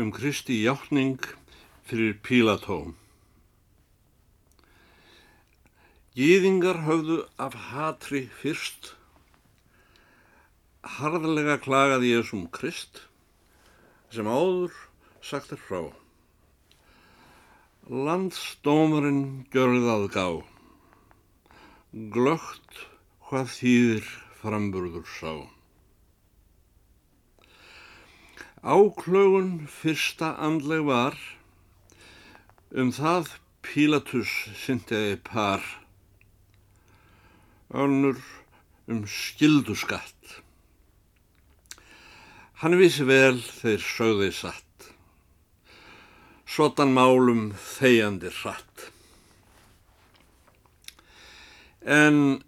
um Kristi játning fyrir Pílató. Gýðingar höfðu af hatri fyrst, harðlega klagaði Jésum Krist, sem áður sagt er frá. Landsdómarinn gjörðað gá, glögt hvað þýðir framburður sá. Áklögun fyrsta andleg var um það Pílatus syndiði par, önnur um skildu skatt. Hann vissi vel þeir sögði satt, sotan málum þegjandi hratt. En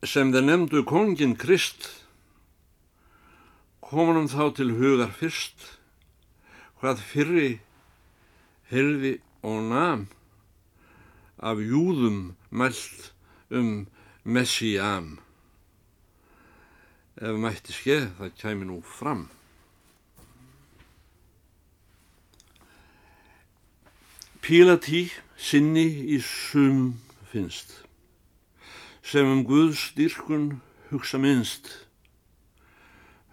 sem þeir nefndu kongin Krist, komunum þá til hugar fyrst hvað fyrri heyrði og nam af júðum mælt um messiam. Ef mætti skeið það kæmi nú fram. Pílatí sinni í sum finnst, sem um Guðs styrkun hugsa minnst,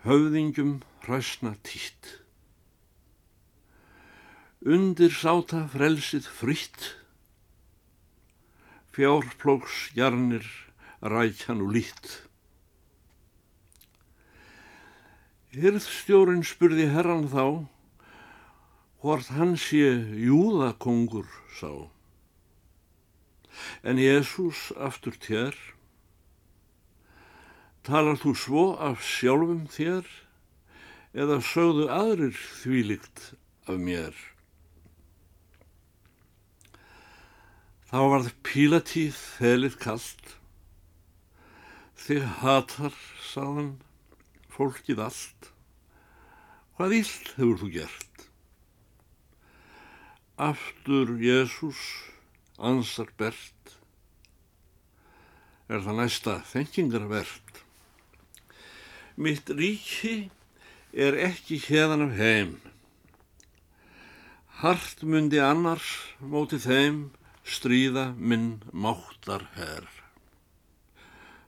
höfðingjum hræsna títt. Undir sáta frelsið fritt, fjárplóks jarnir rækjan og lít. Hyrðstjórin spurði herran þá, hvort hann sé júðakongur sá. En Jésús aftur tér, talar þú svo af sjálfum þér eða sögðu aðrir þvílikt af mér? Þá varð pílatíð felið kallt, þig hatar, sáðan, fólkið allt, hvað illt hefur þú gert? Aftur Jésús ansar bert, er það næsta þengingarvert. Mitt ríki er ekki hérðan af heim. Hart mundi annars móti þeim stríða minn máttar herr.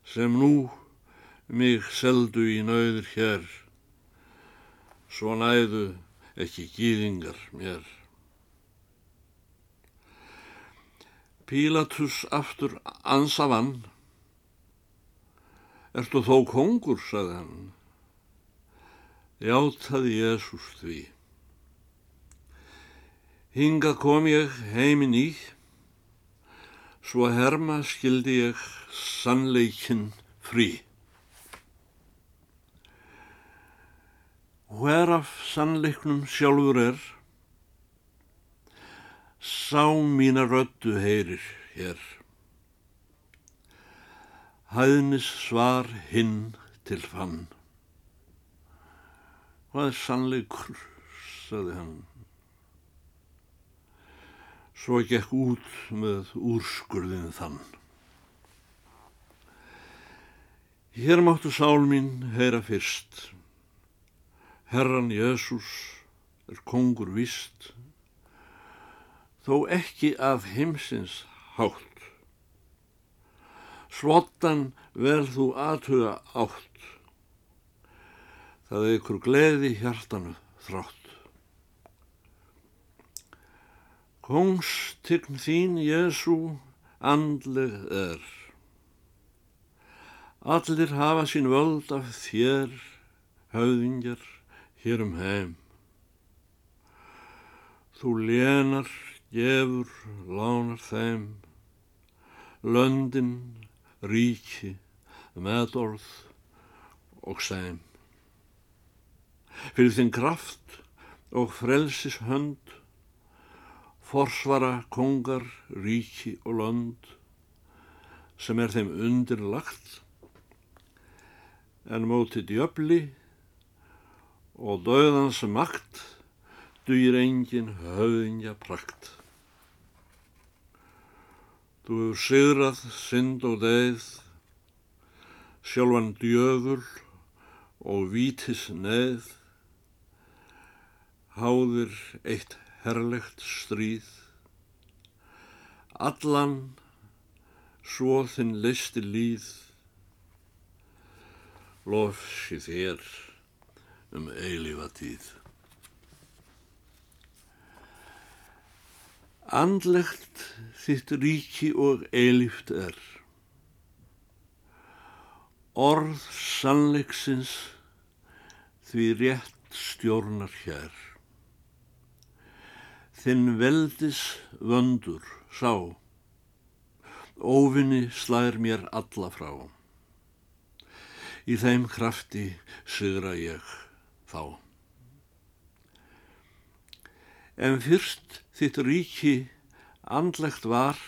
Sem nú mig seldu í nauður hér, svo næðu ekki gýðingar mér. Pílatus aftur ansa Ertu þó kongur, sagði hann. Játaði Jésús því. Hinga kom ég heimin í, svo herma skildi ég sannleikin frí. Hveraf sannleiknum sjálfur er, sá mína röddu heyrir hér. Hæðnis svar hinn til fann. Hvað er sannleikur, saði hann. Svo gekk út með úrskurðin þann. Hér máttu sál mín heyra fyrst. Herran Jésús er kongur vist, þó ekki af heimsins hátt. Svottan vel þú aðtuga átt, það ykkur gleði hjartanu þrátt. Kongstign þín, Jésú, andleg er. Allir hafa sín völd af þér, höfðingjar, hér um heim. Þú lénar, gefur, lánar þeim, löndin, ríki, meðorð og sæm. Fyrir þinn kraft og frelsis hönd, forsvara kongar, ríki og lönd, sem er þeim undirlagt, en mótið djöfli og döðans makt dugir engin höfðingja prakt. Þú hefur sigrað, synd og deið, sjálfan djöful og vítis neð, háðir eitt herlegt stríð, allan svo þinn leisti líð, lofsi þér um eilífa tíð. Andlegt þitt ríki og eilíft er. Orð sannleiksins því rétt stjórnar hér. Þinn veldis vöndur sá, óvinni slær mér alla frá. Í þeim krafti sigra ég þá. En fyrst þitt ríki andlegt var,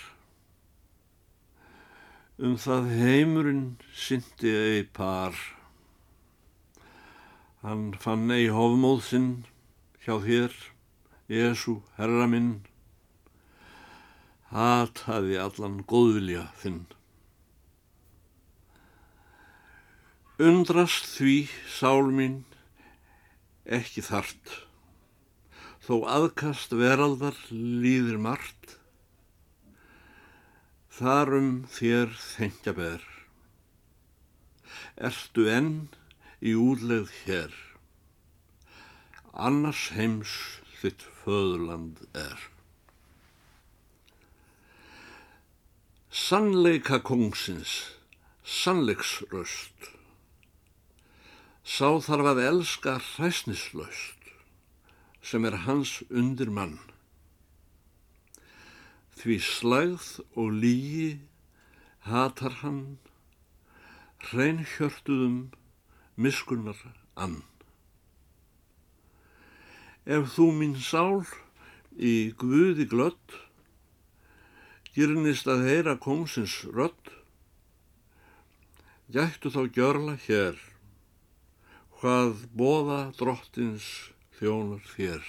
um það heimurinn syndi ei par. Hann fann ei hofmóð sinn hjá þér, Jésu, herra minn, hataði allan góðvilja þinn. Undrast því, sál mín, ekki þart, þó aðkast veraldar líðir margt, þarum þér þengja ber. Ertu enn í útlegð hér, annars heims þitt föðurland er. Sannleika kungsins, sannleiksröst, sá þarf að elska hræsnislaust, sem er hans undir mann. Því slægð og lígi hatar hann, hreinhjörtuðum miskunnar ann. Ef þú mín sál í guði glött, gyrnist að heyra kongsins rött, gættu þá gjörla hér, hvað bóða drottins þjónar þér.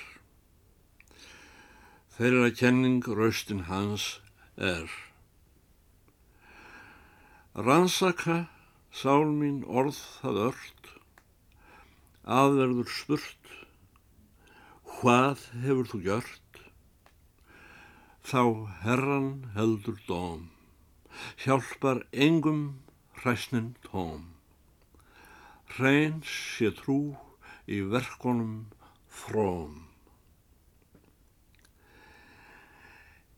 Þeirra kenning raustin hans er. Rannsaka sál mín orð það ört, aðverður spurt, hvað hefur þú gjört? Þá herran heldur dóm, hjálpar engum hræsnin tóm. Hreins sé trú í verkonum fróm.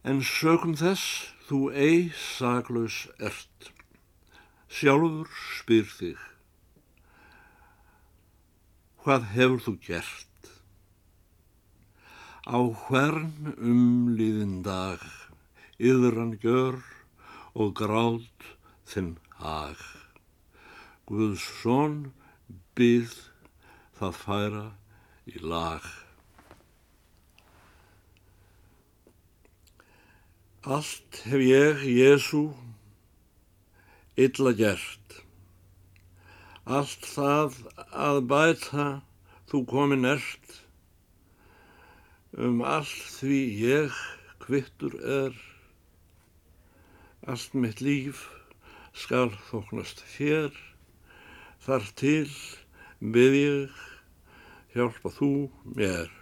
En sögum þess þú ei saglaus ert, sjálfur spyr þig, hvað hefur þú gert? Á hvern umliðin dag, yðran gjör og gráð þinn hag. Guðs son byð það færa í lag. Allt hef ég, Jésu, illa gert. Allt það að bæta þú komin ert, um allt því ég kvittur er. Allt mitt líf skal þóknast þér, þar til við ég hjálpa þú mér.